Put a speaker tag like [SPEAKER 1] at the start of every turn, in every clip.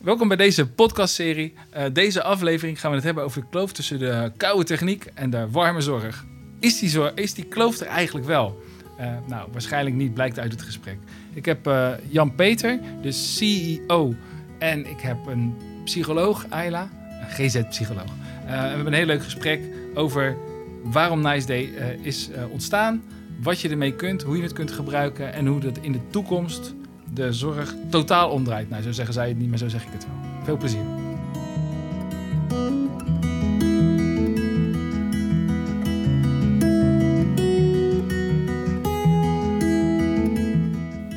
[SPEAKER 1] Welkom bij deze podcastserie. Uh, deze aflevering gaan we het hebben over de kloof tussen de koude techniek en de warme zorg. Is die, is die kloof er eigenlijk wel? Uh, nou, waarschijnlijk niet, blijkt uit het gesprek. Ik heb uh, Jan Peter, de CEO, en ik heb een psycholoog, Ayla, een GZ-psycholoog. we hebben een heel leuk gesprek over waarom Nice Day is ontstaan, wat je ermee kunt, hoe je het kunt gebruiken en hoe dat in de toekomst de zorg totaal omdraait. Nou, zo zeggen zij het niet, maar zo zeg ik het wel. Veel plezier.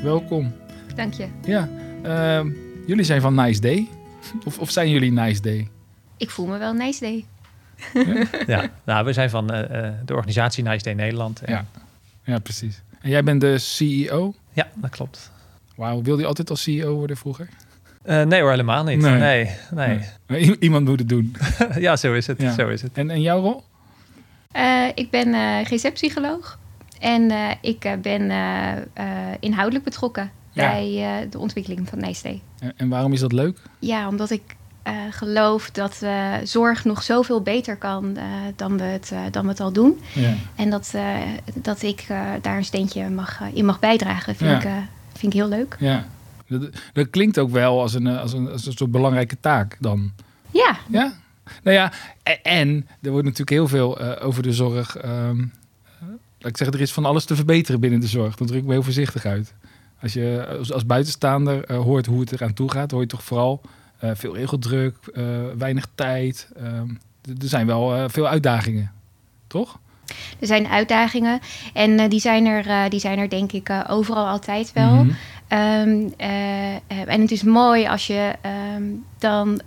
[SPEAKER 1] Welkom.
[SPEAKER 2] Dank je.
[SPEAKER 1] Ja, uh, jullie zijn van Nice Day. Of, of zijn jullie Nice Day?
[SPEAKER 2] Ik voel me wel Nice Day.
[SPEAKER 3] Ja, ja nou, we zijn van uh, de organisatie Nice Day Nederland.
[SPEAKER 1] Ja. ja, precies. En jij bent de CEO?
[SPEAKER 3] Ja, dat klopt.
[SPEAKER 1] Wauw, wilde je altijd als CEO worden vroeger?
[SPEAKER 3] Uh, nee hoor, helemaal niet. Nee, nee.
[SPEAKER 1] nee. Iemand moet het doen.
[SPEAKER 3] ja, zo is het. Ja. Zo is het.
[SPEAKER 1] En, en jouw rol?
[SPEAKER 2] Uh, ik ben uh, GZ-psycholoog. En ik ben inhoudelijk betrokken ja. bij de ontwikkeling van Nijstee.
[SPEAKER 1] En, en waarom is dat leuk?
[SPEAKER 2] Ja, omdat ik geloof dat zorg nog zoveel beter kan dan, we het, dan we het al doen. Ja. En dat, dat ik daar een steentje mag, in mag bijdragen, vind ik vind ik heel leuk.
[SPEAKER 1] Ja, dat, dat klinkt ook wel als een, als, een, als een soort belangrijke taak dan.
[SPEAKER 2] Ja.
[SPEAKER 1] Ja? Nou ja, en, er wordt natuurlijk heel veel uh, over de zorg. Um, laat ik zeggen, er is van alles te verbeteren binnen de zorg. Dan druk ik me heel voorzichtig uit. Als je als, als buitenstaander uh, hoort hoe het eraan toe gaat, hoor je toch vooral uh, veel regeldruk, weinig tijd. Ehm, er zijn wel veel uitdagingen, toch?
[SPEAKER 2] Er zijn uitdagingen en uh, die, zijn er, uh, die zijn er denk ik uh, overal altijd wel. Mm -hmm. um, en het is mooi als je um, dan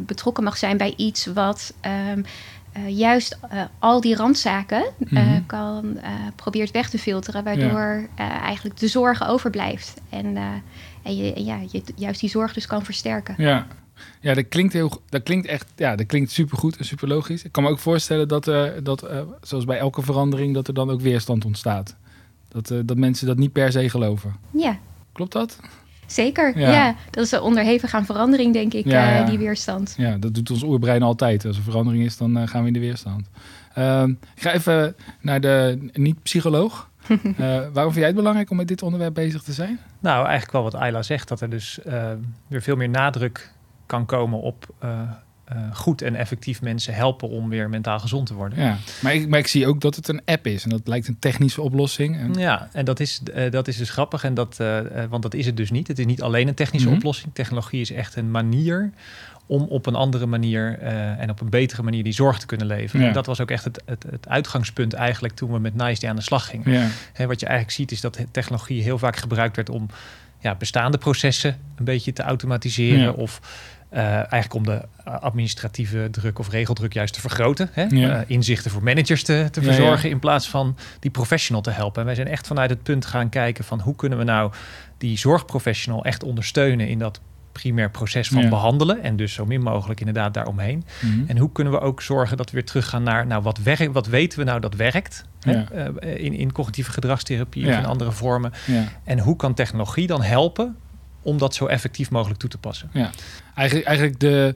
[SPEAKER 2] betrokken mag zijn bij iets wat um, juist al die randzaken mm -hmm. kan, probeert weg te filteren, waardoor ja. eigenlijk de zorg overblijft. En, en je, ja, je juist die zorg dus kan versterken.
[SPEAKER 1] Ja, ja, dat klinkt, heel, dat klinkt echt ja, dat klinkt supergoed en super logisch. Ik kan me ook voorstellen dat, uh, dat uh, zoals bij elke verandering, dat er dan ook weerstand ontstaat. Dat, uh, dat mensen dat niet per se geloven.
[SPEAKER 2] Ja.
[SPEAKER 1] Klopt dat?
[SPEAKER 2] Zeker, ja. ja. Dat is onderhevig aan verandering, denk ik, ja, ja. die weerstand.
[SPEAKER 1] Ja, dat doet ons oerbrein altijd. Als er verandering is, dan gaan we in de weerstand. Ehm, ik ga even naar de niet-psycholoog. waarom vind jij het belangrijk om met dit onderwerp bezig te zijn?
[SPEAKER 3] Nou, eigenlijk wel wat Ayla zegt, dat er dus weer veel meer nadruk kan komen op uh, uh, goed en effectief mensen helpen om weer mentaal gezond te worden.
[SPEAKER 1] Ja, maar ik, maar ik zie ook dat het een app is en dat lijkt een technische oplossing. En...
[SPEAKER 3] Ja, en dat is, uh, dat is dus grappig, en dat, want dat is het dus niet. Het is niet alleen een technische mm -hmm. oplossing. Technologie is echt een manier om op een andere manier uh, en op een betere manier die zorg te kunnen leveren. Ja. En dat was ook echt het, het, het, uitgangspunt eigenlijk toen we met Nice aan de slag gingen.
[SPEAKER 1] Ja.
[SPEAKER 3] He, wat je eigenlijk ziet is dat technologie heel vaak gebruikt werd om ja, bestaande processen een beetje te automatiseren ja. of uh, eigenlijk om de administratieve druk of regeldruk juist te vergroten. Hè? Ja. Uh, inzichten voor managers te, te verzorgen ja, in plaats van die professional te helpen. En wij zijn echt vanuit het punt gaan kijken van hoe kunnen we nou die zorgprofessional echt ondersteunen in dat primair proces van behandelen. En dus zo min mogelijk inderdaad daaromheen. Mm -hmm. En hoe kunnen we ook zorgen dat we weer teruggaan naar nou, wat, werkt, wat weten we nou dat werkt hè? Uh, in, in cognitieve gedragstherapie of in andere vormen. En hoe kan technologie dan helpen om dat zo effectief mogelijk toe te passen.
[SPEAKER 1] Ja, eigenlijk, eigenlijk de.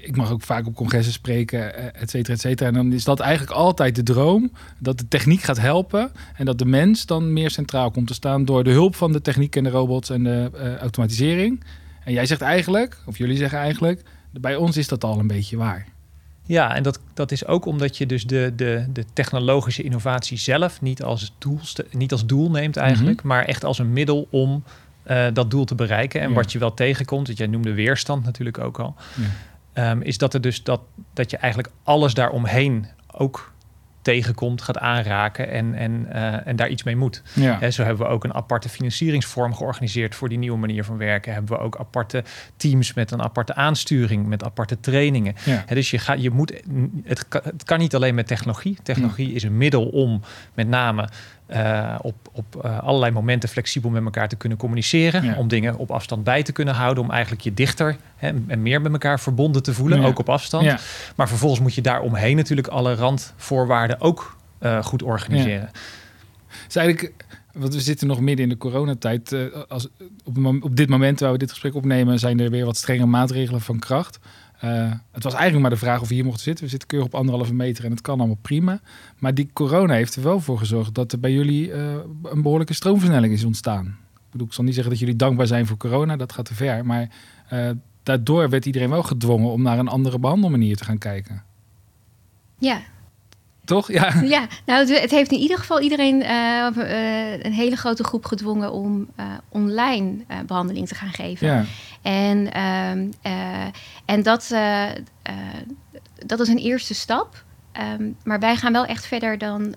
[SPEAKER 1] Ik mag ook vaak op congressen spreken, et cetera, et cetera. En dan is dat eigenlijk altijd de droom: dat de techniek gaat helpen en dat de mens dan meer centraal komt te staan door de hulp van de techniek en de robots en de uh, automatisering. En jij zegt eigenlijk, of jullie zeggen eigenlijk, bij ons is dat al een beetje waar.
[SPEAKER 3] Ja, en dat, dat is ook omdat je dus de, de, de technologische innovatie zelf niet als doel, niet als doel neemt eigenlijk, mm -hmm. maar echt als een middel om uh, dat doel te bereiken. En ja. wat je wel tegenkomt, dat jij noemde weerstand natuurlijk ook al, ja. Um, is dat er dus dat, dat je eigenlijk alles daaromheen ook tegenkomt, gaat aanraken en, en, uh, en daar iets mee moet.
[SPEAKER 1] Ja.
[SPEAKER 3] He, zo hebben we ook een aparte financieringsvorm georganiseerd voor die nieuwe manier van werken. Hebben we ook aparte teams met een aparte aansturing, met aparte trainingen.
[SPEAKER 1] Ja.
[SPEAKER 3] He, dus je, gaat, je moet, het, kan, het kan niet alleen met technologie. Technologie ja. is een middel om met name uh, op, op uh, allerlei momenten flexibel met elkaar te kunnen communiceren. Ja. Om dingen op afstand bij te kunnen houden. Om eigenlijk je dichter hè, en meer met elkaar verbonden te voelen. Ja. Ook op afstand.
[SPEAKER 1] Ja.
[SPEAKER 3] Maar vervolgens moet je daar omheen natuurlijk alle randvoorwaarden ook uh, goed organiseren.
[SPEAKER 1] Dus eigenlijk, want we zitten nog midden in de coronatijd. Als, op, op, dit moment waar we dit gesprek opnemen, zijn er weer wat strenge maatregelen van kracht. Uh, het was eigenlijk maar de vraag of we hier mochten zitten. We zitten keurig op anderhalve meter en het kan allemaal prima. Maar die corona heeft er wel voor gezorgd dat er bij jullie uh, een behoorlijke stroomversnelling is ontstaan. Ik, bedoel, ik zal niet zeggen dat jullie dankbaar zijn voor corona, dat gaat te ver. Maar uh, daardoor werd iedereen wel gedwongen om naar een andere behandelmanier te gaan kijken.
[SPEAKER 2] Ja,
[SPEAKER 1] toch? Ja.
[SPEAKER 2] ja, nou, het, heeft in ieder geval iedereen, uh, uh, een hele grote groep gedwongen om uh, online behandeling te gaan geven. Ja. En, ehm, en dat, dat is een eerste stap. Um, maar wij gaan wel echt verder dan,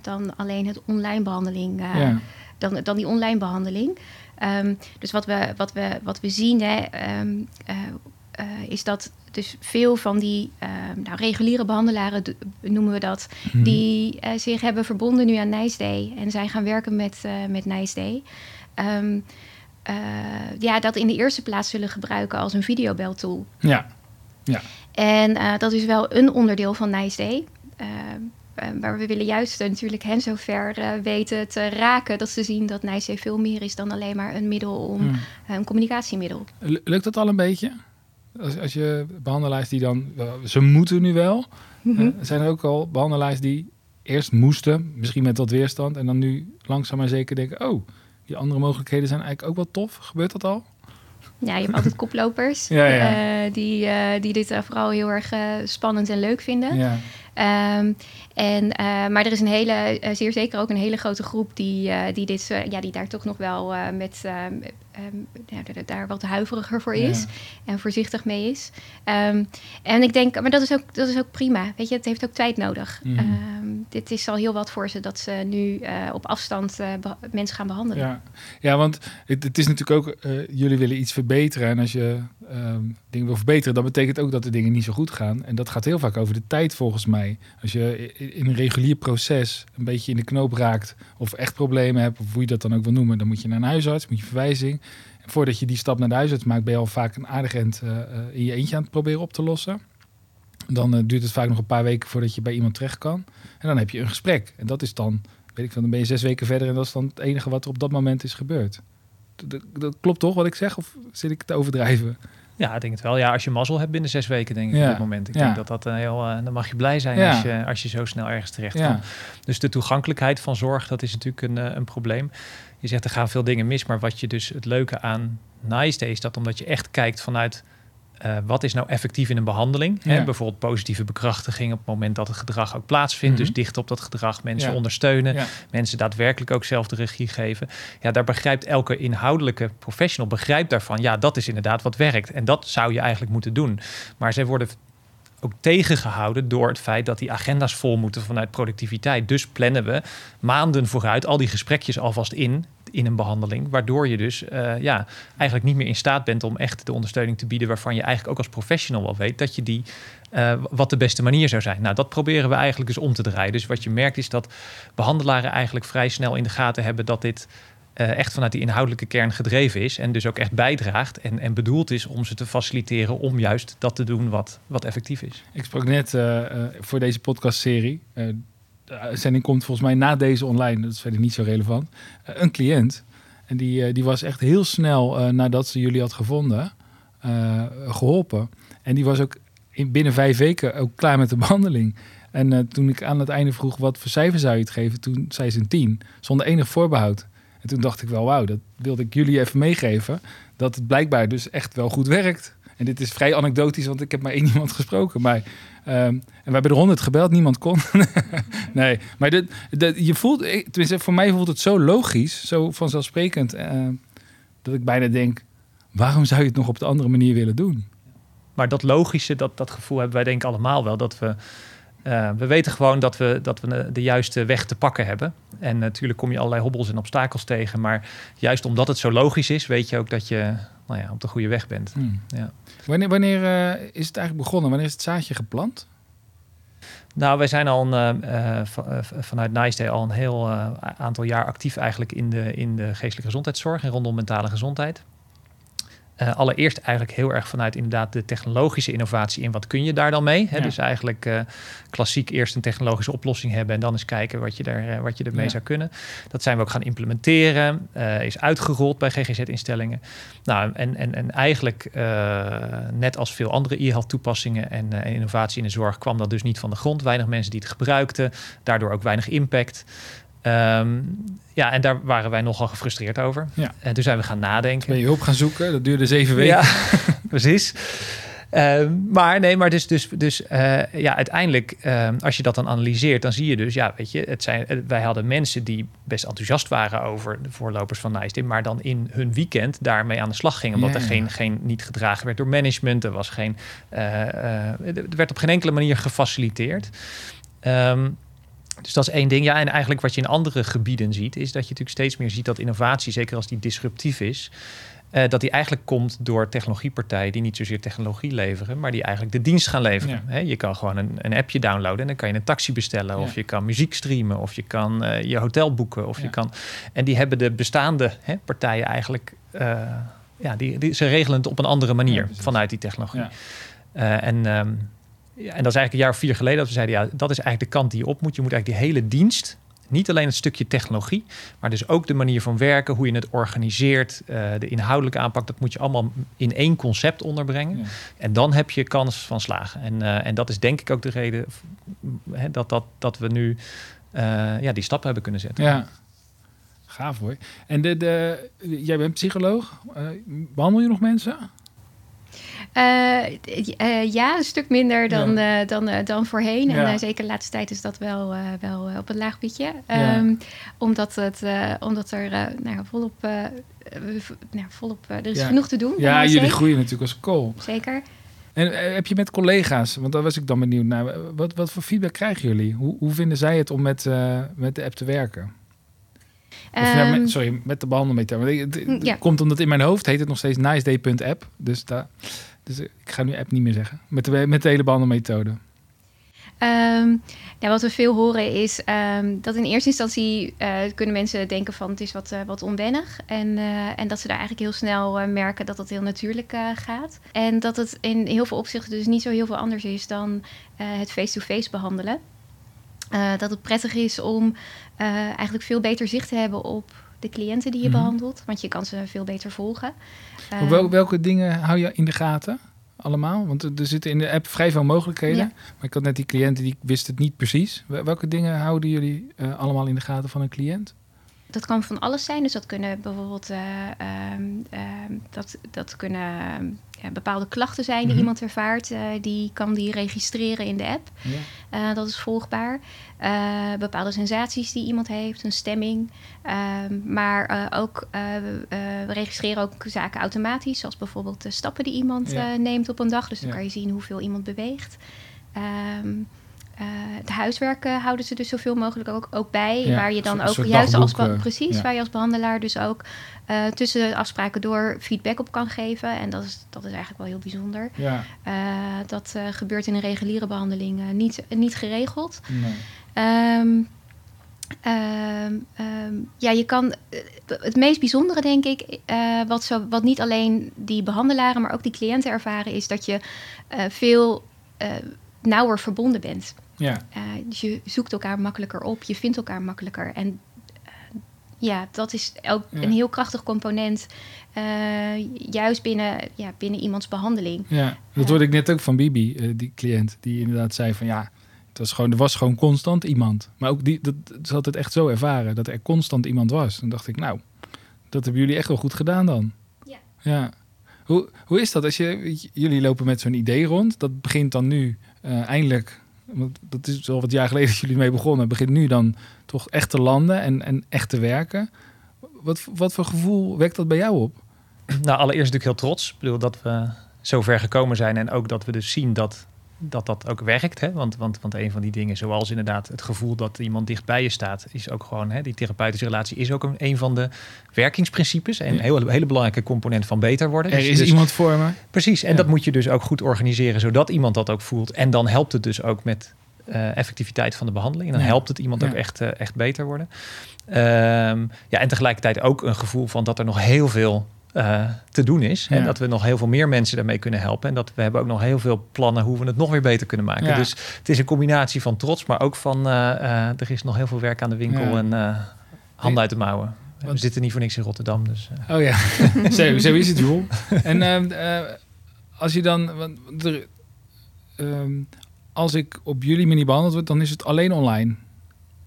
[SPEAKER 2] dan alleen het online behandeling. Ja. dan, dan die online behandeling. Um, dus wat we, wat we, wat we zien hè, is dat dus veel van die uh, nou, reguliere behandelaren, noemen we dat, mm. die uh, zich hebben verbonden nu aan Nice Day en zijn gaan werken met, uh, met Nice Day. Um, ja, dat in de eerste plaats zullen gebruiken als een videobeltool.
[SPEAKER 1] Ja. ja.
[SPEAKER 2] En dat is wel een onderdeel van Nice Day. maar we willen juist natuurlijk hen zover weten te raken dat ze zien dat Nice Day veel meer is dan alleen maar een middel om mm. een communicatiemiddel.
[SPEAKER 1] Lukt dat al een beetje? Als, als je behandelaars die dan, ze moeten nu wel. Mm zijn er ook al behandelaars die eerst moesten, misschien met wat weerstand, en dan nu langzaam maar zeker denken: oh, die andere mogelijkheden zijn eigenlijk ook wel tof. Gebeurt dat al?
[SPEAKER 2] Ja, je hebt altijd koplopers ja, ja. Uh, die, uh, die dit vooral heel erg uh, spannend en leuk vinden. Ja. Um, en, maar er is een hele, zeer zeker ook een hele grote groep die, die, dit, ja, die daar toch nog wel met um, ja, daar wat huiveriger voor is en voorzichtig mee is. Um, en ik denk, maar dat is, ook, dat is ook prima. Weet je, het heeft ook tijd nodig. Mm. Um, dit is al heel wat voor ze dat ze nu uh, op afstand uh, mensen gaan behandelen.
[SPEAKER 1] Ja, ja want het, het is natuurlijk ook, uh, jullie willen iets verbeteren. En als je dingen wil verbeteren, dan betekent ook dat de dingen niet zo goed gaan. En dat gaat heel vaak over de tijd volgens mij. Als je in een regulier proces een beetje in de knoop raakt of echt problemen hebt, of hoe je dat dan ook wil noemen, dan moet je naar een huisarts, moet je verwijzing voordat je die stap naar de huisarts maakt, ben je al vaak een aardig end uh, in je eentje aan het proberen op te lossen. Dan uh, duurt het vaak nog een paar weken voordat je bij iemand terecht kan. En dan heb je een gesprek. En dat is dan, weet ik veel, dan ben je zes weken verder en dat is dan het enige wat er op dat moment is gebeurd. Dat, dat klopt toch wat ik zeg? Of zit ik te overdrijven?
[SPEAKER 3] Ja, ik denk het wel. Ja, als je mazzel hebt binnen zes weken, denk ik ja. op dit moment. Ik ja. denk dat dat een heel... Uh, dan mag je blij zijn ja. als, je, als je zo snel ergens terecht kan. Dus de toegankelijkheid van zorg, dat is natuurlijk een, uh, een probleem je zegt er gaan veel dingen mis, maar wat je dus het leuke aan Nice is dat omdat je echt kijkt vanuit uh, wat is nou effectief in een behandeling? Ja. Hè? Bijvoorbeeld positieve bekrachtiging op het moment dat het gedrag ook plaatsvindt. Dus dicht op dat gedrag mensen ja. ondersteunen. Ja. Mensen daadwerkelijk ook zelf de regie geven. Ja, daar begrijpt elke inhoudelijke professional begrijpt daarvan. Ja, dat is inderdaad wat werkt. En dat zou je eigenlijk moeten doen. Maar zij worden ook tegengehouden door het feit dat die agenda's vol moeten vanuit productiviteit. Dus plannen we maanden vooruit al die gesprekjes alvast in in een behandeling, waardoor je dus uh, ja, eigenlijk niet meer in staat bent om echt de ondersteuning te bieden waarvan je eigenlijk ook als professional wel weet dat je die uh, wat de beste manier zou zijn. Nou, dat proberen we eigenlijk dus om te draaien. Dus wat je merkt is dat behandelaren eigenlijk vrij snel in de gaten hebben dat dit uh, echt vanuit die inhoudelijke kern gedreven is. En dus ook echt bijdraagt en, en bedoeld is om ze te faciliteren om juist dat te doen wat, wat effectief is.
[SPEAKER 1] Ik sprak net voor deze podcastserie. De uitzending komt volgens mij na deze online, dat is verder niet zo relevant. een cliënt. En die, die was echt heel snel nadat ze jullie had gevonden, geholpen. En die was ook in, binnen vijf weken ook klaar met de behandeling. En toen ik aan het einde vroeg wat voor cijfer zou je het geven, toen zei ze een tien, zonder enig voorbehoud. En toen dacht ik wel, wauw, dat wilde ik jullie even meegeven. Dat het blijkbaar dus echt wel goed werkt. En dit is vrij anekdotisch, want ik heb maar één iemand gesproken. Maar, en we hebben er honderd gebeld, niemand kon. nee, maar dit, je voelt, tenminste voor mij voelt het zo logisch, zo vanzelfsprekend, uh, dat ik bijna denk, waarom zou je het nog op de andere manier willen doen?
[SPEAKER 3] Maar dat logische, dat, dat gevoel hebben wij denk ik allemaal wel, dat we uh, we weten gewoon dat we, dat we de juiste weg te pakken hebben. En natuurlijk kom je allerlei hobbels en obstakels tegen. Maar juist omdat het zo logisch is, weet je ook dat je nou ja, op de goede weg bent. Hmm. Ja.
[SPEAKER 1] Wanneer, wanneer uh, is het eigenlijk begonnen? Wanneer is het zaadje geplant?
[SPEAKER 3] Nou, wij zijn al een, uh, vanuit Nice Day al een heel aantal jaar actief eigenlijk in de, in de geestelijke gezondheidszorg en rondom mentale gezondheid. Uh, allereerst eigenlijk heel erg vanuit inderdaad de technologische innovatie in wat kun je daar dan mee. Hè? Dus eigenlijk uh, klassiek eerst een technologische oplossing hebben en dan eens kijken wat je, er, uh, wat je ermee zou kunnen. Dat zijn we ook gaan implementeren, is uitgerold bij GGZ-instellingen. Nou, en, en, en eigenlijk net als veel andere e-health toepassingen en innovatie in de zorg kwam dat dus niet van de grond. Weinig mensen die het gebruikten, daardoor ook weinig impact. Um, ja, en daar waren wij nogal gefrustreerd over. Ja. En toen zijn we gaan nadenken.
[SPEAKER 1] ben je hulp gaan zoeken? Dat duurde zeven weken. Ja,
[SPEAKER 3] precies. Um, maar nee, maar dus, dus, dus uh, ja, uiteindelijk, um, als je dat dan analyseert, dan zie je dus, ja, weet je, het zijn, eh, wij hadden mensen die best enthousiast waren over de voorlopers van NICE, maar dan in hun weekend daarmee aan de slag gingen, omdat er geen, geen niet gedragen werd door management, er was geen, uh, er werd op geen enkele manier gefaciliteerd. Um, dus dat is één ding. Ja, en eigenlijk wat je in andere gebieden ziet, is dat je natuurlijk steeds meer ziet dat innovatie, zeker als die disruptief is, uh, dat die eigenlijk komt door technologiepartijen die niet zozeer technologie leveren, maar die eigenlijk de dienst gaan leveren. je kan gewoon een, een, appje downloaden en dan kan je een taxi bestellen, of je kan muziek streamen, of je kan uh, je hotel boeken, of je kan. En die hebben de bestaande partijen eigenlijk, uh, ja, die, die, ze regelen het op een andere manier vanuit die technologie. en um, ja, en dat is eigenlijk een jaar of vier geleden dat we zeiden, ja, dat is eigenlijk de kant die je op moet. Je moet eigenlijk die hele dienst, niet alleen het stukje technologie, maar dus ook de manier van werken, hoe je het organiseert, uh, de inhoudelijke aanpak, dat moet je allemaal in één concept onderbrengen. En dan heb je kans van slagen. En, uh, en dat is denk ik ook de reden hè, dat, dat, dat we nu uh, ja, die stap hebben kunnen zetten.
[SPEAKER 1] Ja. Gaaf hoor. En de, de, jij bent psycholoog. behandel je nog mensen?
[SPEAKER 2] Uh, uh, ja, een stuk minder dan, ja. uh, dan, dan voorheen. Ja. En zeker de laatste tijd is dat wel, wel op een laag pitje. Um, omdat, het, omdat er nou, volop, nou, volop er is genoeg te doen.
[SPEAKER 1] Ja, jullie groeien natuurlijk als kool.
[SPEAKER 2] Zeker.
[SPEAKER 1] En heb je met collega's, want daar was ik dan benieuwd naar, wat, wat voor feedback krijgen jullie? Hoe, hoe vinden zij het om met, met de app te werken? Of, um, met, sorry, met de behandelmethode. Het, het ja. komt omdat in mijn hoofd heet het nog steeds niceday.app. Dus daar... Dus ik ga nu app niet meer zeggen. Met de, met de hele behandelmethode.
[SPEAKER 2] Um, ja, wat we veel horen is um, dat in eerste instantie uh, kunnen mensen denken van het is wat, uh, wat onwennig. En, en dat ze daar eigenlijk heel snel merken dat dat heel natuurlijk gaat. En dat het in heel veel opzichten dus niet zo heel veel anders is dan het face-to-face -face behandelen. dat het prettig is om eigenlijk veel beter zicht te hebben op de cliënten die je mm -hmm. behandelt. Want je kan ze veel beter volgen.
[SPEAKER 1] Wel, ehm, welke dingen hou je in de gaten? Allemaal? Want er zitten in de app vrij veel mogelijkheden. Ja. Maar ik had net die cliënten die wisten het niet precies. Welke dingen houden jullie uh, allemaal in de gaten van een cliënt?
[SPEAKER 2] Dat kan van alles zijn. Dus dat kunnen bijvoorbeeld uh, um, um, dat, dat kunnen ja, bepaalde klachten zijn die mm -hmm. iemand ervaart. Uh, die kan die registreren in de app. Uh, dat is volgbaar. Bepaalde sensaties die iemand heeft, een stemming. Ehm, maar ook, we registreren ook zaken automatisch. Zoals bijvoorbeeld de stappen die iemand neemt op een dag. Dus dan kan je zien hoeveel iemand beweegt. Um, uh, het huiswerk uh, houden ze dus zoveel mogelijk ook, ook bij. Ja, waar je dan ook juist als precies, ja. waar je als behandelaar dus ook uh, tussen afspraken door feedback op kan geven. En dat is, dat is eigenlijk wel heel bijzonder. Ja. dat gebeurt in een reguliere behandeling niet, niet geregeld. Nee. Um, um, um, ja, je kan. Het meest bijzondere, denk ik, wat, zo, wat niet alleen die behandelaren, maar ook die cliënten ervaren, is dat je veel nauwer verbonden bent. Ja. Uh, dus je zoekt elkaar makkelijker op, je vindt elkaar makkelijker. En uh, ja, dat is ook ja. een heel krachtig component, uh, juist binnen, ja, binnen iemands behandeling.
[SPEAKER 1] Ja, dat hoorde ik net ook van Bibi, die cliënt, die inderdaad zei van ja, het was gewoon, er was gewoon constant iemand. Maar ook die, dat, ze had het echt zo ervaren, dat er constant iemand was. Dan dacht ik, nou, dat hebben jullie echt wel goed gedaan dan. Ja. ja. Hoe, hoe is dat als je, jullie lopen met zo'n idee rond, dat begint dan nu eindelijk want dat is al wat jaar geleden dat jullie mee begonnen, begint nu dan toch echt te landen en, en echt te werken. Wat, wat voor gevoel wekt dat bij jou op?
[SPEAKER 3] Nou, allereerst natuurlijk heel trots. Ik bedoel dat we zo ver gekomen zijn en ook dat we dus zien dat dat, dat ook werkt. Hè? Want, want, want een van die dingen, zoals inderdaad het gevoel dat iemand dicht bij je staat, is ook gewoon, hè, die therapeutische relatie is ook een, een van de werkingsprincipes. En een hele, hele belangrijke component van beter worden.
[SPEAKER 1] Er
[SPEAKER 3] dus
[SPEAKER 1] is
[SPEAKER 3] dus,
[SPEAKER 1] iemand voor me.
[SPEAKER 3] Precies, en ja. dat moet je dus ook goed organiseren, zodat iemand dat ook voelt. En dan helpt het dus ook met uh, effectiviteit van de behandeling. En dan ja. helpt het iemand ja. ook echt, uh, echt beter worden. Um, ja, en tegelijkertijd ook een gevoel van dat er nog heel veel eh, te doen is.
[SPEAKER 1] Ja.
[SPEAKER 3] En dat we nog heel veel meer mensen daarmee kunnen helpen. En dat we hebben ook nog heel veel plannen hoe we het nog weer beter kunnen maken.
[SPEAKER 1] Ja.
[SPEAKER 3] Dus het is een combinatie van trots, maar ook van eh, eh, er is nog heel veel werk aan de winkel en handen uit de mouwen. We zitten niet voor niks in Rotterdam. Dus.
[SPEAKER 1] Oh ja, zo, zo is het, joh. En ehm, eh, als je dan... Want er, ehm, als ik op jullie manier behandeld word, dan is het alleen online.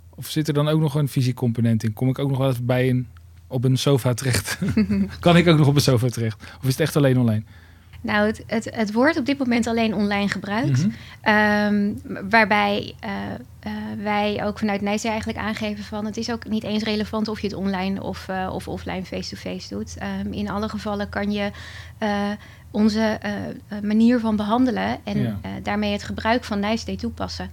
[SPEAKER 1] Of zit er dan ook nog een fysiek component in? Kom ik ook nog wel even bij een, op een sofa terecht? kan ik ook nog op een sofa terecht? Of is het echt alleen online?
[SPEAKER 2] Nou, het, het, het wordt op dit moment alleen online gebruikt.
[SPEAKER 1] Mhm.
[SPEAKER 2] Ehm, waarbij eh, eh, wij ook vanuit Nijs eigenlijk aangeven van het is ook niet eens relevant of je het online of, eh, of offline face-to-face doet. Ehm, in alle gevallen kan je onze manier van behandelen en
[SPEAKER 1] Ja.
[SPEAKER 2] daarmee het gebruik van Nijsday toepassen.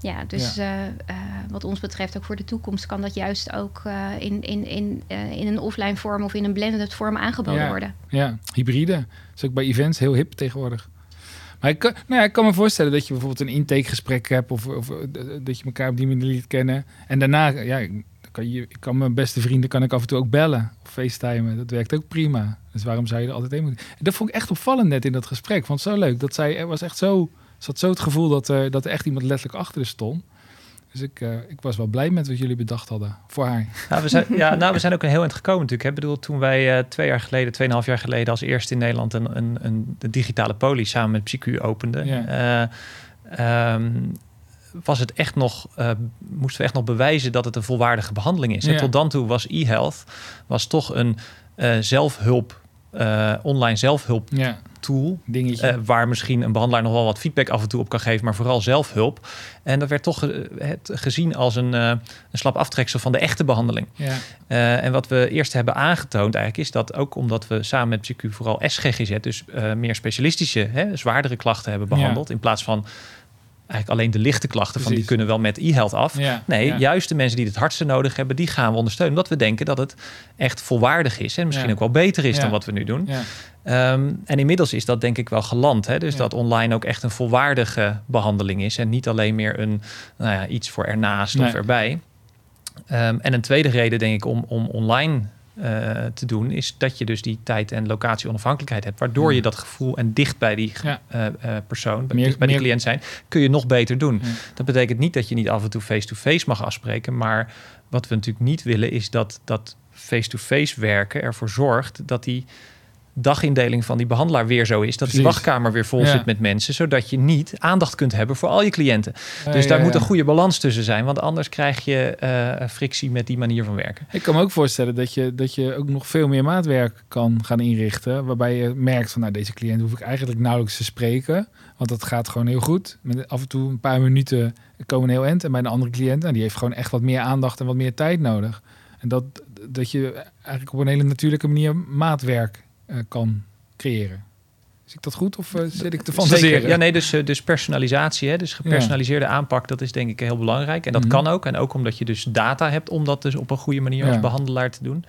[SPEAKER 2] Ja, dus
[SPEAKER 1] Ja.
[SPEAKER 2] eh, eh, wat ons betreft ook voor de toekomst kan dat juist ook eh, in, in, in, in een offline vorm of in een blended vorm aangeboden
[SPEAKER 1] Ja.
[SPEAKER 2] worden.
[SPEAKER 1] Ja, hybride. Dat is ook bij events heel hip tegenwoordig. Maar ik kan, nou ja, ik kan me voorstellen dat je bijvoorbeeld een intakegesprek hebt... of, of dat je elkaar op die manier liet kennen. En daarna, ja, kan, je, ik kan mijn beste vrienden kan ik af en toe ook bellen of facetimen. Dat werkt ook prima. Dus waarom zou je er altijd heen moeten? En dat vond ik echt opvallend net in dat gesprek. Vond het zo leuk. Dat zij, er was echt zo, zat zo het gevoel dat er, dat er echt iemand letterlijk achter de stond. Dus ik, eh, ik was wel blij met wat jullie bedacht hadden voor haar.
[SPEAKER 3] Nou, we zijn, ja, nou, we zijn ook een heel eind gekomen natuurlijk. Ik bedoel, toen wij eh, twee jaar geleden, tweeënhalf jaar geleden... als eerste in Nederland een, een, een de digitale poli samen met PsyQ openden...
[SPEAKER 1] Ja.
[SPEAKER 3] eh, ehm, was het echt nog, moesten we echt nog bewijzen dat het een volwaardige behandeling is. En tot dan toe was e-health was toch een zelfhulp, eh, online zelfhulp
[SPEAKER 1] Ja,
[SPEAKER 3] tool.
[SPEAKER 1] dingetje.
[SPEAKER 3] eh, waar misschien een behandelaar nog wel wat feedback af en toe op kan geven, maar vooral zelfhulp. En dat werd toch eh, het gezien als een, een slap aftreksel van de echte behandeling.
[SPEAKER 1] ja,
[SPEAKER 3] en wat we eerst hebben aangetoond eigenlijk is dat ook omdat we samen met PsyQ vooral SGGZ, dus meer specialistische, hè, zwaardere klachten hebben behandeld, in plaats van eigenlijk alleen de lichte klachten van die kunnen wel met e-health af.
[SPEAKER 1] ja.
[SPEAKER 3] Nee,
[SPEAKER 1] ja.
[SPEAKER 3] juist de mensen die het hardste nodig hebben, die gaan we ondersteunen. Omdat we denken dat het echt volwaardig is. En misschien
[SPEAKER 1] Ja.
[SPEAKER 3] ook wel beter is dan wat we nu doen. Ehm, en inmiddels is dat denk ik wel geland. Hè? Dus dat online ook echt een volwaardige behandeling is. En niet alleen meer een, nou ja, iets voor ernaast
[SPEAKER 1] Nee.
[SPEAKER 3] of erbij. Ehm, en een tweede reden denk ik om, om online eh, te doen... is dat je dus die tijd- en locatie-onafhankelijkheid hebt. Waardoor je dat gevoel en dicht bij die
[SPEAKER 1] Ja.
[SPEAKER 3] eh, eh, persoon,
[SPEAKER 1] Meer-
[SPEAKER 3] dicht bij die
[SPEAKER 1] meer-
[SPEAKER 3] cliënt zijn... kun je nog beter doen.
[SPEAKER 1] Ja.
[SPEAKER 3] Dat betekent niet dat je niet af en toe face-to-face mag afspreken. Maar wat we natuurlijk niet willen is dat dat face-to-face werken ervoor zorgt dat die dagindeling van die behandelaar weer zo is. Dat die wachtkamer weer vol
[SPEAKER 1] Ja.
[SPEAKER 3] zit met mensen. Zodat je niet aandacht kunt hebben voor al je cliënten.
[SPEAKER 1] Ja,
[SPEAKER 3] dus daar moet een goede balans tussen zijn. Want anders krijg je eh, frictie met die manier van werken.
[SPEAKER 1] Ik kan me ook voorstellen dat je, dat je ook nog veel meer maatwerk kan gaan inrichten. Waarbij je merkt van nou, deze cliënt hoef ik eigenlijk nauwelijks te spreken. Want dat gaat gewoon heel goed. Met af en toe een paar minuten komen heel eind. En bij een andere cliënt, nou, die heeft gewoon echt wat meer aandacht en wat meer tijd nodig. En dat, dat je eigenlijk op een hele natuurlijke manier maatwerk kan creëren. Zie ik dat goed of eh, zit ik te fantaseren?
[SPEAKER 3] Zeker. Ja, nee, dus, eh, dus personalisatie, hè, dus gepersonaliseerde aanpak, dat is denk ik heel belangrijk. En dat
[SPEAKER 1] Mhm.
[SPEAKER 3] kan ook. En ook omdat je dus data hebt om dat dus op een goede manier
[SPEAKER 1] Ja.
[SPEAKER 3] als behandelaar te doen.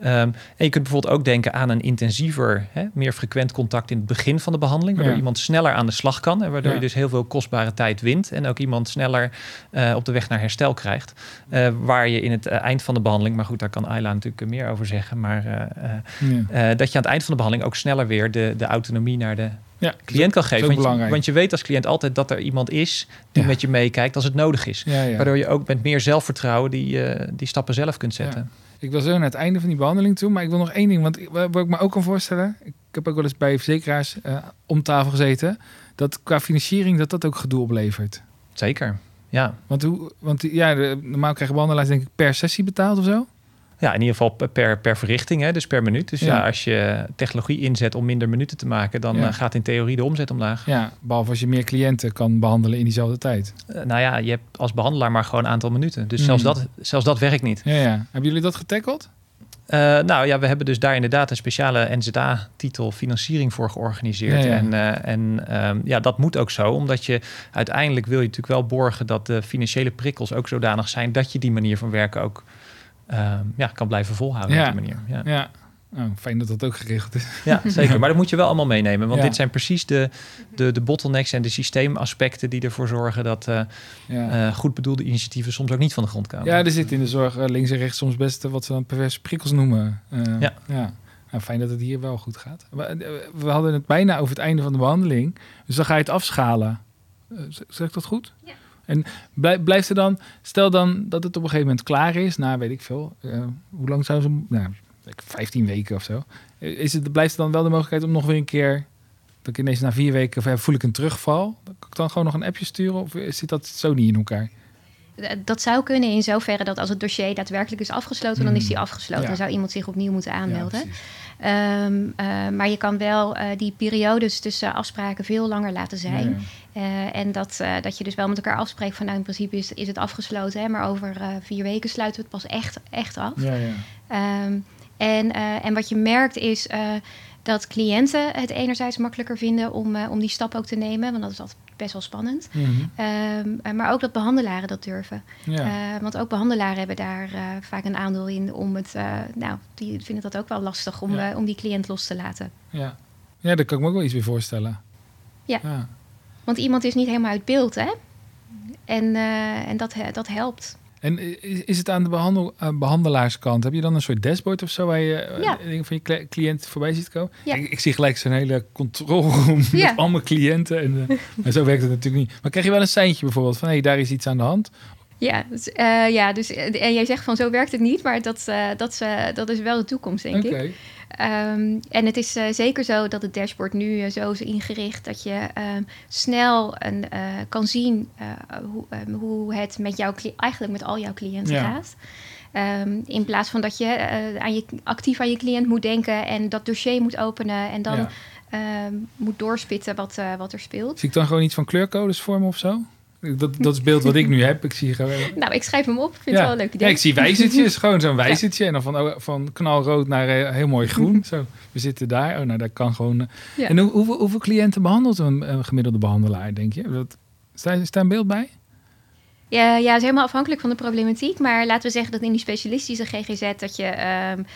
[SPEAKER 3] Ehm, en je kunt bijvoorbeeld ook denken aan een intensiever, hè, meer frequent contact in het begin van de behandeling, waardoor
[SPEAKER 1] Ja.
[SPEAKER 3] iemand sneller aan de slag kan en waardoor
[SPEAKER 1] Ja.
[SPEAKER 3] je dus heel veel kostbare tijd wint en ook iemand sneller eh, op de weg naar herstel krijgt. Eh, waar je in het eh, eind van de behandeling, maar goed, daar kan Ayla natuurlijk meer over zeggen, maar
[SPEAKER 1] Ja.
[SPEAKER 3] dat je aan het eind van de behandeling ook sneller weer de, de autonomie naar de
[SPEAKER 1] Ja,
[SPEAKER 3] cliënt kan geven. Want je,
[SPEAKER 1] belangrijk.
[SPEAKER 3] want je weet als cliënt altijd dat er iemand is die
[SPEAKER 1] Ja.
[SPEAKER 3] met je meekijkt als het nodig is.
[SPEAKER 1] Ja, ja.
[SPEAKER 3] Waardoor je ook met meer zelfvertrouwen die, die stappen zelf kunt zetten.
[SPEAKER 1] Ik wil zo naar het einde van die behandeling toe, maar ik wil nog één ding. Want ik- wat ik me ook kan voorstellen, ik heb ook wel eens bij verzekeraars eh, om tafel gezeten, dat qua financiering dat dat ook gedoe oplevert.
[SPEAKER 3] Zeker. Ja.
[SPEAKER 1] Want, hoe, want ja, normaal krijgen behandelaars denk ik per sessie betaald of zo.
[SPEAKER 3] Ja, in ieder geval per, per verrichting, hè, dus per minuut. Dus ja.
[SPEAKER 1] Ja.
[SPEAKER 3] als je technologie inzet om minder minuten te maken, dan
[SPEAKER 1] Ja.
[SPEAKER 3] eh, gaat in theorie de omzet omlaag.
[SPEAKER 1] Ja, behalve als je meer cliënten kan behandelen in diezelfde tijd.
[SPEAKER 3] Eh, nou ja, je hebt als behandelaar maar gewoon een aantal minuten. Dus
[SPEAKER 1] Mm.
[SPEAKER 3] zelfs, dat, zelfs dat werkt niet.
[SPEAKER 1] Ja, ja. Hebben jullie dat getackled?
[SPEAKER 3] Eh, nou ja, we hebben dus daar inderdaad een speciale NZA-titel financiering voor georganiseerd.
[SPEAKER 1] Ja, ja.
[SPEAKER 3] En, en ehm, ja, dat moet ook zo, omdat je uiteindelijk wil je natuurlijk wel borgen dat de financiële prikkels ook zodanig zijn dat je die manier van werken ook ehm, ja, kan blijven volhouden
[SPEAKER 1] Ja.
[SPEAKER 3] op die manier. Ja.
[SPEAKER 1] Ja. Oh, fijn dat dat ook geregeld is.
[SPEAKER 3] ja, zeker. Maar dat moet je wel allemaal meenemen, want
[SPEAKER 1] Ja.
[SPEAKER 3] dit zijn precies de, de, de bottlenecks en de systeemaspecten die ervoor zorgen dat eh,
[SPEAKER 1] Ja.
[SPEAKER 3] eh, goed bedoelde initiatieven soms ook niet van de grond komen.
[SPEAKER 1] Ja, er zit in de zorg eh, links en rechts soms best wat ze dan perverse prikkels noemen.
[SPEAKER 3] Ja.
[SPEAKER 1] ja. Nou, fijn dat het hier wel goed gaat. We, we hadden het bijna over het einde van de behandeling. Dus dan ga je het afschalen. Uh, zeg ik dat goed?
[SPEAKER 2] Ja.
[SPEAKER 1] En blijft er dan, stel dan dat het op een gegeven moment klaar is, na weet ik veel, uh, hoe lang zou ze, nou, 15 weken of zo. Is het, blijft er dan wel de mogelijkheid om nog weer een keer, dat ik ineens na vier weken voel ik een terugval, kan ik dan gewoon nog een appje sturen of zit dat zo niet in elkaar?
[SPEAKER 2] Dat zou kunnen in zoverre dat als het dossier daadwerkelijk is afgesloten, dan is die hmm. afgesloten. Dan zou iemand zich opnieuw moeten aanmelden. Ehm, eh, maar je kan wel uh, die periodes tussen afspraken veel langer laten zijn. Uh, en dat, dat je dus wel met elkaar afspreekt van nou in principe is, is het afgesloten, hè, maar over vier weken sluiten we het pas echt, echt af.
[SPEAKER 1] Ja,
[SPEAKER 2] ja. Um, en, en wat je merkt is dat cliënten het enerzijds makkelijker vinden om, om die stap ook te nemen, want dat is altijd best wel spannend. Mhm. Ehm, maar ook dat behandelaren dat durven. Ja. want ook behandelaren hebben daar vaak een aandeel in om het, nou, die vinden dat ook wel lastig om, om die cliënt los te laten.
[SPEAKER 1] Ja. ja, daar kan ik me ook wel iets weer voorstellen.
[SPEAKER 2] Ja. Want iemand is niet helemaal uit beeld, hè? En, en dat, dat helpt.
[SPEAKER 1] En is het aan de behandel, behandelaarskant? Heb je dan een soort dashboard of zo waar je eh, ja. dingen van je cliënt voorbij ziet komen?
[SPEAKER 2] Ja.
[SPEAKER 1] Ik, ik, zie gelijk zo'n hele controle ja. met allemaal cliënten. En, uh, maar zo werkt het natuurlijk niet. Maar krijg je wel een seintje bijvoorbeeld van hé, hey, daar is iets aan de hand?
[SPEAKER 2] Ja, dus, uh, ja dus, en jij zegt van zo werkt het niet, maar dat, dat, dat is wel de toekomst, denk okay. ik. Um, en het is uh, zeker zo dat het dashboard nu uh, zo is ingericht dat je um, snel een, uh, kan zien hoe, um, hoe, het met jouw eigenlijk met al jouw cliënten ja. gaat. in plaats van dat je, aan je actief aan je cliënt moet denken en dat dossier moet openen en dan ja. moet doorspitten wat, wat er speelt.
[SPEAKER 1] Zie ik dan gewoon iets van kleurcodes vormen of zo? Dat, dat is het beeld wat ik nu heb. Ik zie gewoon...
[SPEAKER 2] Nou, ik schrijf hem op. Ik vind het wel een leuk idee.
[SPEAKER 1] Ja, ik zie wijzertjes, gewoon zo'n wijzertje. En dan van, oh, van knalrood naar uh, heel mooi groen. Zo, we zitten daar. Oh, nou, dat kan gewoon... Uh... En hoe, hoeveel, hoeveel cliënten behandelt een, een, gemiddelde behandelaar, denk je? Dat, staat daar een beeld bij?
[SPEAKER 2] Ja, ja, het is helemaal afhankelijk van de problematiek. Maar laten we zeggen dat in die specialistische GGZ... dat je... Um,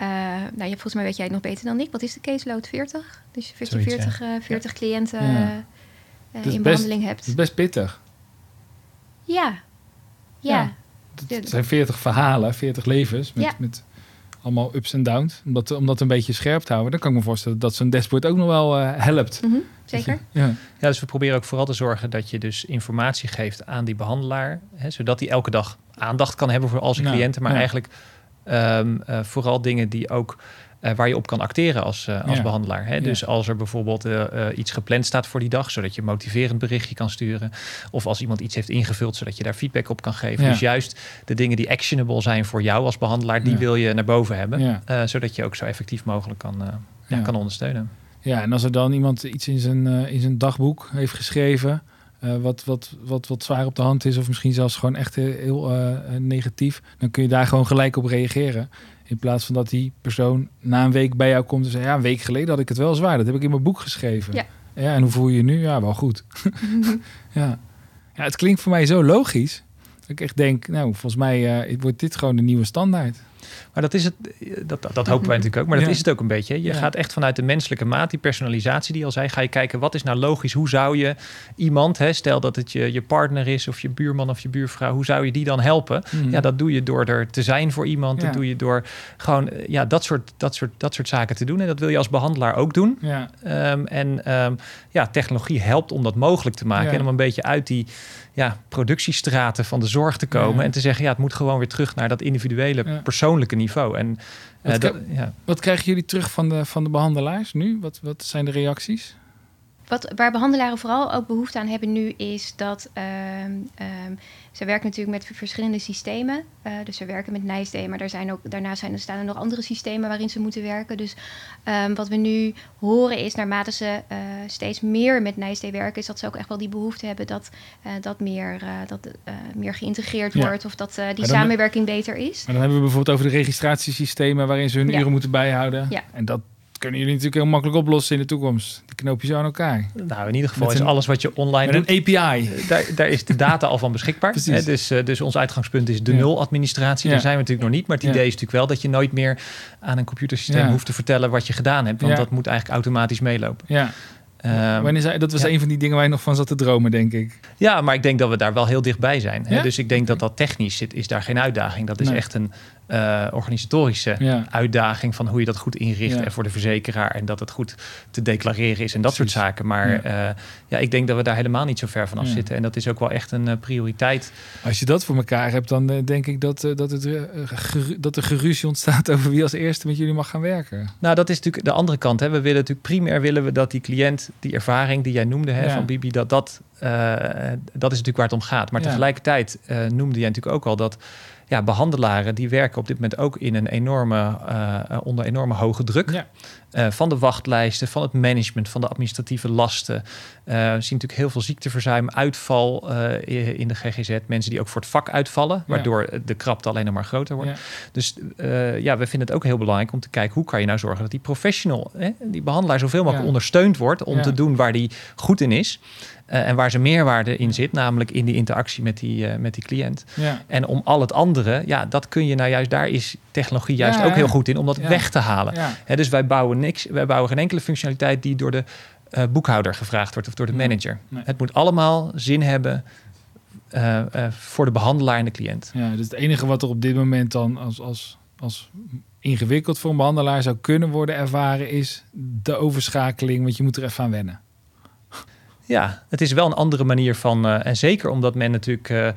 [SPEAKER 2] uh, nou, je, volgens mij weet jij het nog beter dan ik. Wat is de caseload? 40? Dus je 40, 40, ja. 40 cliënten in behandeling hebt.
[SPEAKER 1] Dat is best pittig.
[SPEAKER 2] Ja. Ja.
[SPEAKER 1] Het zijn 40 verhalen, 40 levens met, met allemaal ups en downs. Om dat, om dat een beetje scherp te houden. Dan kan ik me voorstellen dat zo'n dashboard ook nog wel uh, helpt.
[SPEAKER 2] Mm -hmm, zeker.
[SPEAKER 3] ja. ja, dus we proberen ook vooral te zorgen dat je dus informatie geeft aan die behandelaar. Hè, zodat hij elke dag aandacht kan hebben voor al zijn cliënten. Maar eigenlijk um, uh, vooral dingen die ook waar je op kan acteren als, uh, als ja. behandelaar. Hè? Ja. Dus als er bijvoorbeeld uh, iets gepland staat voor die dag, zodat je een motiverend berichtje kan sturen. Of als iemand iets heeft ingevuld, zodat je daar feedback op kan geven. Ja. Dus juist de dingen die actionable zijn voor jou als behandelaar, die wil je naar boven hebben. zodat je ook zo effectief mogelijk kan, kan ondersteunen.
[SPEAKER 1] Ja, en als er dan iemand iets in zijn, in zijn dagboek heeft geschreven. Uh, wat, wat, wat, wat zwaar op de hand is, of misschien zelfs gewoon echt heel uh, negatief, dan kun je daar gewoon gelijk op reageren. In plaats van dat die persoon na een week bij jou komt en zegt: Ja, een week geleden had ik het wel zwaar. Dat heb ik in mijn boek geschreven.
[SPEAKER 2] Ja.
[SPEAKER 1] ja en hoe voel je je nu? Ja, wel goed. ja. ja, het klinkt voor mij zo logisch. Dat ik echt denk: Nou, volgens mij uh, wordt dit gewoon de nieuwe standaard.
[SPEAKER 3] Maar dat is het, dat, dat hopen wij natuurlijk ook, maar dat is het ook een beetje. Je gaat echt vanuit de menselijke maat, die personalisatie die al zei, ga je kijken wat is nou logisch, hoe zou je iemand, hè, stel dat het je, je partner is of je buurman of je buurvrouw, hoe zou je die dan helpen? Mhm. Ja, dat doe je door er te zijn voor iemand, dat doe je door gewoon ja, dat, soort, dat, soort, dat soort zaken te doen. En dat wil je als behandelaar ook doen.
[SPEAKER 1] Ja.
[SPEAKER 3] Um, en um, ja, technologie helpt om dat mogelijk te maken en om een beetje uit die ja, productiestraten van de zorg te komen en te zeggen, ja, het moet gewoon weer terug naar dat individuele, persoonlijke niveau. En,
[SPEAKER 1] wat, dat, ja. wat krijgen jullie terug van de, van de behandelaars nu? Wat, wat zijn de reacties?
[SPEAKER 2] Wat, waar behandelaren vooral ook behoefte aan hebben nu, is dat uh, ze werken natuurlijk met verschillende systemen. Uh, dus ze werken met NIJSD, maar daar zijn ook, daarnaast zijn, er staan er nog andere systemen waarin ze moeten werken. Dus um, wat we nu horen is, naarmate ze uh, steeds meer met NIJSD werken, is dat ze ook echt wel die behoefte hebben dat uh, dat meer, dat, meer geïntegreerd ja. wordt of dat die samenwerking beter is.
[SPEAKER 1] Maar dan hebben we bijvoorbeeld over de registratiesystemen waarin ze hun ja. uren moeten bijhouden.
[SPEAKER 2] Ja.
[SPEAKER 1] En dat kunnen jullie natuurlijk heel makkelijk oplossen in de toekomst. Die knoop je zo aan elkaar.
[SPEAKER 3] Nou, in ieder geval met is een, alles wat je online
[SPEAKER 1] met doet. een API.
[SPEAKER 3] Daar, daar is de data al van beschikbaar. Hè, dus, uh, dus ons uitgangspunt is de nul administratie. Daar zijn we natuurlijk nog niet. Maar het idee is natuurlijk wel dat je nooit meer aan een computersysteem hoeft te vertellen wat je gedaan hebt. Want dat moet eigenlijk automatisch meelopen.
[SPEAKER 1] Ja. Um, Wanneer zei, dat was ja. een van die dingen waar je nog van zat te dromen, denk ik.
[SPEAKER 3] Ja, maar ik denk dat we daar wel heel dichtbij zijn. Hè? Dus ik denk dat dat technisch zit, is daar geen uitdaging. Dat is nee. echt een, uh, organisatorische
[SPEAKER 1] Ja.
[SPEAKER 3] uitdaging van hoe je dat goed inricht
[SPEAKER 1] Ja.
[SPEAKER 3] en voor de verzekeraar en dat het goed te declareren is en dat
[SPEAKER 1] Precies.
[SPEAKER 3] soort zaken. Maar
[SPEAKER 1] Ja.
[SPEAKER 3] ja. ja, ik denk dat we daar helemaal niet zo ver van af zitten. En dat is ook wel echt een eh, prioriteit.
[SPEAKER 1] Als je dat voor elkaar hebt, dan eh, denk ik dat, eh, dat, het, eh, dat er geruzie ontstaat over wie als eerste met jullie mag gaan werken.
[SPEAKER 3] Nou, dat is natuurlijk de andere kant. Hè. We willen natuurlijk primair willen we dat die cliënt, die ervaring die jij noemde hè, van Bibi, dat dat, eh, dat is natuurlijk waar het om gaat. Maar tegelijkertijd eh, noemde jij natuurlijk ook al dat ja, behandelaren die werken op dit moment ook in een enorme, eh, onder enorme hoge druk.
[SPEAKER 1] Ja.
[SPEAKER 3] Eh, van de wachtlijsten, van het management, van de administratieve lasten. Eh, we zien natuurlijk heel veel ziekteverzuim, uitval eh, in de GGZ. Mensen die ook voor het vak uitvallen,
[SPEAKER 1] Ja.
[SPEAKER 3] waardoor de krapte alleen nog maar groter wordt.
[SPEAKER 1] Ja.
[SPEAKER 3] Dus ja, we vinden het ook heel belangrijk om te kijken hoe kan je nou zorgen dat die professional, hè, die behandelaar, zoveel mogelijk
[SPEAKER 1] Ja.
[SPEAKER 3] ondersteund wordt om te doen waar die goed in is. en waar zijn meerwaarde in zit, namelijk in die interactie met die, met die cliënt.
[SPEAKER 1] Ja.
[SPEAKER 3] En om al het andere, ja, dat kun je nou juist, daar is technologie juist
[SPEAKER 1] Ja,
[SPEAKER 3] ook heel goed in om dat
[SPEAKER 1] Ja.
[SPEAKER 3] weg te halen. Hè, dus wij bouwen niks, wij bouwen geen enkele functionaliteit die door de eh, boekhouder gevraagd wordt of door de
[SPEAKER 1] Nee.
[SPEAKER 3] manager.
[SPEAKER 1] Nee.
[SPEAKER 3] Het moet allemaal zin hebben eh, eh, voor de behandelaar en de cliënt.
[SPEAKER 1] Ja, dus het enige wat er op dit moment dan als, als, als ingewikkeld voor een behandelaar zou kunnen worden ervaren is de overschakeling, want je moet er even aan wennen.
[SPEAKER 3] Ja, het is wel een andere manier van. en zeker omdat men natuurlijk.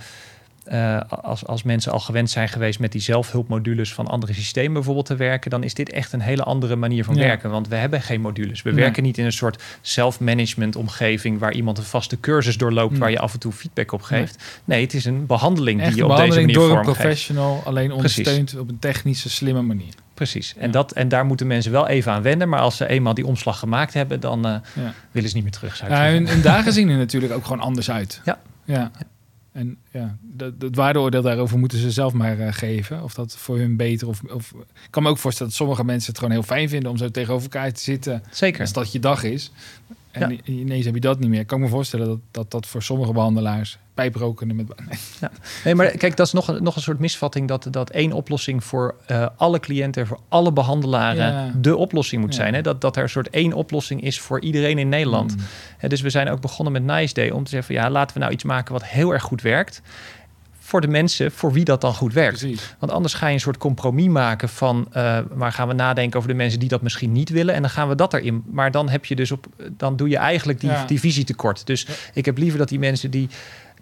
[SPEAKER 3] Eh, als, als mensen al gewend zijn geweest met die zelfhulpmodules van andere systemen bijvoorbeeld te werken, dan is dit echt een hele andere manier van
[SPEAKER 1] Ja.
[SPEAKER 3] werken. Want we hebben geen modules. We
[SPEAKER 1] Nee.
[SPEAKER 3] werken niet in een soort self-management omgeving waar iemand een vaste cursus doorloopt
[SPEAKER 1] Nee.
[SPEAKER 3] waar je af en toe feedback op geeft. Nee, het is een behandeling
[SPEAKER 1] Echt
[SPEAKER 3] die je op deze manier
[SPEAKER 1] door een professional, alleen
[SPEAKER 3] Precies.
[SPEAKER 1] ondersteund op een technische, slimme manier.
[SPEAKER 3] Precies. En, dat, en daar moeten mensen wel even aan wennen. Maar als ze eenmaal die omslag gemaakt hebben, dan eh,
[SPEAKER 1] Ja.
[SPEAKER 3] willen ze niet meer terug. Zou
[SPEAKER 1] Ja, hun, hun dagen zien er natuurlijk ook gewoon anders uit.
[SPEAKER 3] Ja.
[SPEAKER 1] ja. En ja, dat, het waardeoordeel daarover moeten ze zelf maar eh, geven. Of dat voor hun beter of, of... Ik kan me ook voorstellen dat sommige mensen het gewoon heel fijn vinden... om zo tegenover elkaar te zitten
[SPEAKER 3] Zeker.
[SPEAKER 1] als dat je dag is. En
[SPEAKER 3] Ja.
[SPEAKER 1] ineens heb je dat niet meer. Ik kan me voorstellen dat dat, dat voor sommige behandelaars... pijprokende met... Nee.
[SPEAKER 3] Nee, maar kijk, dat is nog, een- nog een soort misvatting dat, dat één oplossing voor eh, alle cliënten, voor alle behandelaren,
[SPEAKER 1] Ja.
[SPEAKER 3] de oplossing moet
[SPEAKER 1] Ja.
[SPEAKER 3] zijn. Hè? Dat, dat er een soort één oplossing is voor iedereen in Nederland.
[SPEAKER 1] Mm.
[SPEAKER 3] Hè, dus we zijn ook begonnen met Nice Day om te zeggen: van, ja, laten we nou iets maken wat heel erg goed werkt. Voor de mensen voor wie dat dan goed werkt.
[SPEAKER 1] Precies.
[SPEAKER 3] Want anders ga je een soort compromis maken van, eh maar gaan we nadenken over de mensen die dat misschien niet willen en dan gaan we dat erin. Maar dan heb je dus op, dan doe je eigenlijk die,
[SPEAKER 1] Ja.
[SPEAKER 3] die visie tekort. Dus
[SPEAKER 1] Ja.
[SPEAKER 3] ik heb liever dat die mensen die,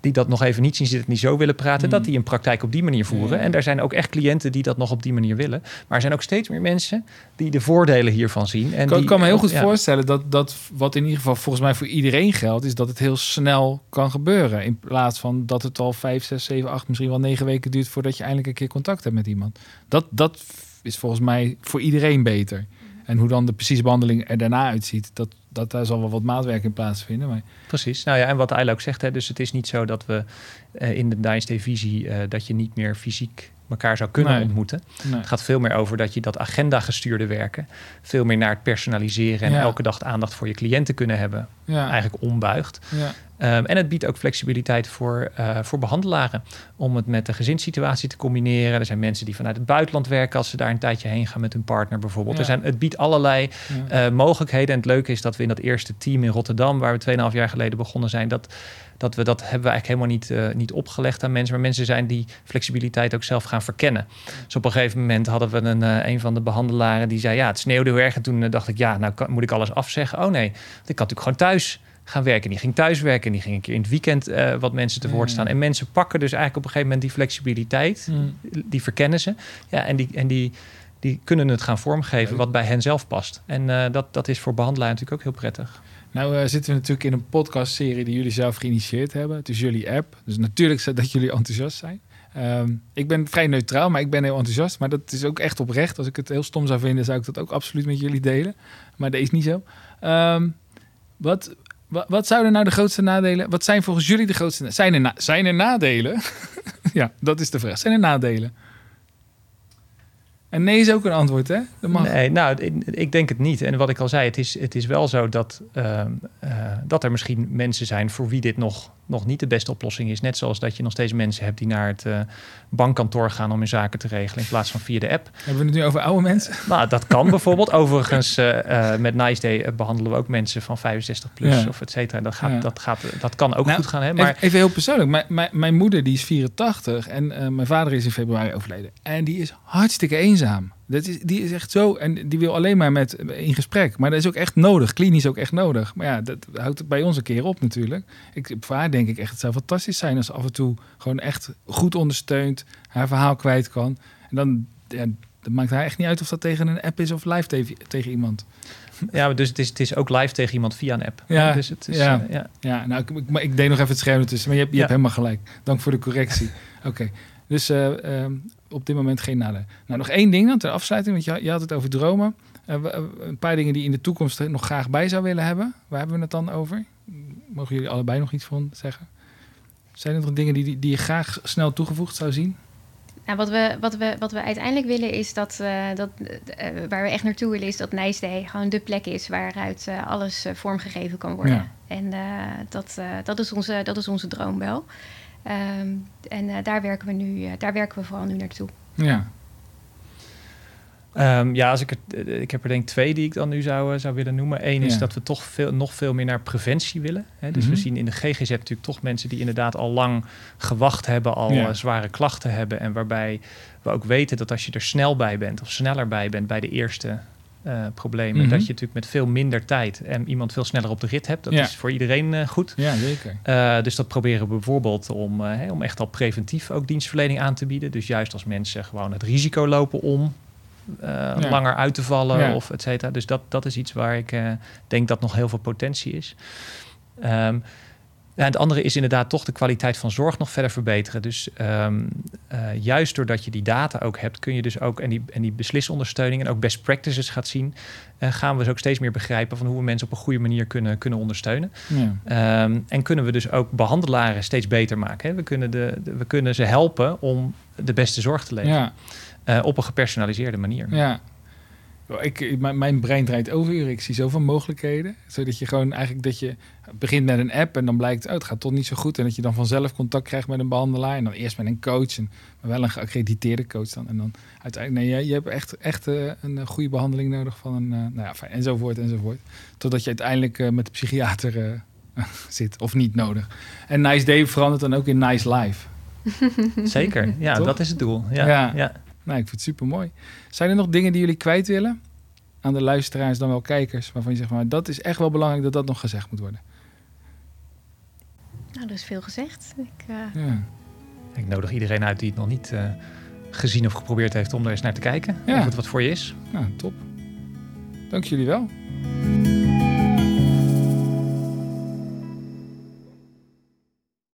[SPEAKER 3] die dat nog even niet zien zitten, niet zo willen praten,
[SPEAKER 1] Mm.
[SPEAKER 3] dat die in praktijk op die manier voeren. En daar zijn ook echt cliënten die dat nog op die manier willen. Maar er zijn ook steeds meer mensen die de voordelen hiervan zien. En
[SPEAKER 1] Ik kan,
[SPEAKER 3] die,
[SPEAKER 1] kan me heel goed
[SPEAKER 3] ja,
[SPEAKER 1] voorstellen dat, dat wat in ieder geval volgens mij voor iedereen geldt, is dat het heel snel kan gebeuren. In plaats van dat het al vijf, zes, zeven, acht, misschien wel negen weken duurt voordat je eindelijk een keer contact hebt met iemand. Dat, dat is volgens mij voor iedereen beter. En hoe dan de precieze behandeling er daarna uitziet, dat, dat daar zal wel wat maatwerk in plaatsvinden. Maar
[SPEAKER 3] Precies. Nou ja, en wat Ayla ook zegt, hè, dus het is niet zo dat we eh, in de Dynasty visie eh, dat je niet meer fysiek elkaar zou kunnen
[SPEAKER 1] Nee.
[SPEAKER 3] ontmoeten.
[SPEAKER 1] nee.
[SPEAKER 3] Het gaat veel meer over dat je dat agenda gestuurde werken, veel meer naar het personaliseren en
[SPEAKER 1] Ja.
[SPEAKER 3] elke dag aandacht voor je cliënten kunnen hebben,
[SPEAKER 1] ja,
[SPEAKER 3] eigenlijk ombuigt.
[SPEAKER 1] ja,
[SPEAKER 3] Ehm, en het biedt ook flexibiliteit voor, eh, voor behandelaren om het met de gezinssituatie te combineren. Er zijn mensen die vanuit het buitenland werken als ze daar een tijdje heen gaan met hun partner bijvoorbeeld.
[SPEAKER 1] Ja.
[SPEAKER 3] Er zijn, het biedt allerlei
[SPEAKER 1] ja.
[SPEAKER 3] eh, mogelijkheden. En het leuke is dat we in dat eerste team in Rotterdam, waar we 2,5 jaar geleden begonnen zijn, dat, dat we dat hebben we eigenlijk helemaal niet, eh, niet opgelegd aan mensen. Maar mensen zijn die flexibiliteit ook zelf gaan verkennen. Dus op een gegeven moment hadden we een, een van de behandelaren die zei: Ja, het sneeuwde heel erg. En toen dacht ik: Ja, nou kan, moet ik alles afzeggen. Oh nee, ik kan natuurlijk gewoon thuis gaan werken. Die ging thuis werken. Die ging een keer in het weekend eh, wat mensen te woord
[SPEAKER 1] Ja.
[SPEAKER 3] staan. En mensen pakken dus eigenlijk op een gegeven moment die flexibiliteit.
[SPEAKER 1] Mm.
[SPEAKER 3] Die verkennen ze. Ja, en die, en die, die kunnen het gaan vormgeven wat bij hen zelf past. En eh, dat, dat is voor behandelaar natuurlijk ook heel prettig.
[SPEAKER 1] Nou eh, zitten we natuurlijk in een podcastserie die jullie zelf geïnitieerd hebben. Het is jullie app. Dus natuurlijk dat jullie enthousiast zijn. Ehm, ik ben vrij neutraal, maar ik ben heel enthousiast. Maar dat is ook echt oprecht. Als ik het heel stom zou vinden, zou ik dat ook absoluut met jullie delen. Maar dat is niet zo. Ehm, wat, wat, zouden nou de grootste nadelen... Wat zijn volgens jullie de grootste... Zijn er, zijn er nadelen? ja, dat is de vraag. Zijn er nadelen? En nee is ook een antwoord, hè?
[SPEAKER 3] Nee, nou, ik, ik denk het niet. En wat ik al zei, het is, het is wel zo dat, ehm, eh, dat er misschien mensen zijn voor wie dit nog nog niet de beste oplossing is. Net zoals dat je nog steeds mensen hebt die naar het uh, bankkantoor gaan om hun zaken te regelen in plaats van via de app.
[SPEAKER 1] Hebben we het nu over oude mensen?
[SPEAKER 3] Nou, dat kan bijvoorbeeld. Overigens, uh, met Nice Day behandelen we ook mensen van 65 plus of et cetera. Dat, gaat, dat, gaat, dat kan ook nou, goed gaan. Hè?
[SPEAKER 1] Maar... Even, heel persoonlijk. Mijn, mijn, mijn, moeder die is 84 en mijn vader is in februari overleden. En die is hartstikke eenzaam. Dat is, die is echt zo. En die wil alleen maar met in gesprek. Maar dat is ook echt nodig. Klinisch ook echt nodig. Maar ja, dat houdt bij ons een keer op natuurlijk. Ik, voor haar denk ik echt, het zou fantastisch zijn als af en toe gewoon echt goed ondersteund, haar verhaal kwijt kan. En dan, ja, dat maakt haar echt niet uit of dat tegen een app is of live tegen, tegen iemand.
[SPEAKER 3] Ja, dus het is, het is ook live tegen iemand via een app.
[SPEAKER 1] Ja,
[SPEAKER 3] dus het is,
[SPEAKER 1] ja. Uh, ja. ja. nou, ik, maar ik deed nog even het scherm tussen. Maar je, hebt, je hebt helemaal gelijk. Dank voor de correctie. Oké, dus uh, op dit moment geen nadeel. Nou, nog één ding dan ter afsluiting, want je, je had het over dromen. Uh, een paar dingen die in de toekomst nog graag bij zou willen hebben. Waar hebben we het dan over? Mogen jullie allebei nog iets van zeggen? Zijn er nog dingen die, die je graag snel toegevoegd zou zien?
[SPEAKER 2] Nou, wat, we, wat, we, wat we uiteindelijk willen is dat, uh, dat uh, waar we echt naartoe willen, is dat Nijsday gewoon de plek is waaruit uh, alles vormgegeven kan worden. Ja. En dat, dat, is onze, dat is onze droom wel. Um, en uh, daar, werken we nu, uh, daar werken we vooral nu naartoe.
[SPEAKER 1] Ja.
[SPEAKER 3] Um, ja, als ik, het, ik heb er denk ik twee die ik dan nu zou, zou willen noemen. Eén is dat we toch veel, nog veel meer naar preventie willen. Hè? Dus mm -hmm. we zien in de GGZ natuurlijk toch mensen die inderdaad al lang gewacht hebben, al ja. zware klachten hebben. En waarbij we ook weten dat als je er snel bij bent of sneller bij bent bij de eerste uh, problemen. Mm -hmm. Dat je natuurlijk met veel minder tijd en iemand veel sneller op de rit hebt. Dat ja. is voor iedereen uh, goed.
[SPEAKER 1] Ja, zeker.
[SPEAKER 3] Uh, dus dat proberen we bijvoorbeeld om, hey, om echt al preventief ook dienstverlening aan te bieden. Dus juist als mensen gewoon het risico lopen om ja. langer uit te vallen ja. of et cetera. Dus dat, dat is iets waar ik denk dat nog heel veel potentie is. Um, ja, het andere is inderdaad toch de kwaliteit van zorg nog verder verbeteren. Dus um, uh, juist doordat je die data ook hebt, kun je dus ook en die, en die beslisondersteuning en ook best practices gaat zien, uh, gaan we dus ook steeds meer begrijpen van hoe we mensen op een goede manier kunnen, kunnen ondersteunen. Ja. Um, en kunnen we dus ook behandelaren steeds beter maken. Hè? We, kunnen de, de, we kunnen ze helpen om de beste zorg te leveren. Ja. Uh, op een gepersonaliseerde manier.
[SPEAKER 1] Ja, ik, mijn brein draait over. Ik zie zoveel mogelijkheden. Zodat je gewoon eigenlijk dat je begint met een app en dan blijkt, oh, het gaat toch niet zo goed. En dat je dan vanzelf contact krijgt met een behandelaar. En dan eerst met een coach. En, maar wel een geaccrediteerde coach dan. En dan uiteindelijk, nee, je, je hebt echt, echt uh, een goede behandeling nodig van een, uh, nou ja, fijn, enzovoort, enzovoort. Totdat je uiteindelijk uh, met de psychiater zit of niet nodig. En Nice Day verandert dan ook in Nice Life.
[SPEAKER 3] Zeker, ja, dat is het doel. ja. ja. ja.
[SPEAKER 1] Nou, ik vind het super mooi. Zijn er nog dingen die jullie kwijt willen? Aan de luisteraars, dan wel kijkers, waarvan je zegt, maar dat is echt wel belangrijk dat dat nog gezegd moet worden.
[SPEAKER 2] Nou, er is veel gezegd. Ik, uh...
[SPEAKER 3] ja. ik nodig iedereen uit die het nog niet uh, gezien of geprobeerd heeft om er eens naar te kijken. Ja. Of het wat voor je is.
[SPEAKER 1] Nou, top. Dank jullie wel.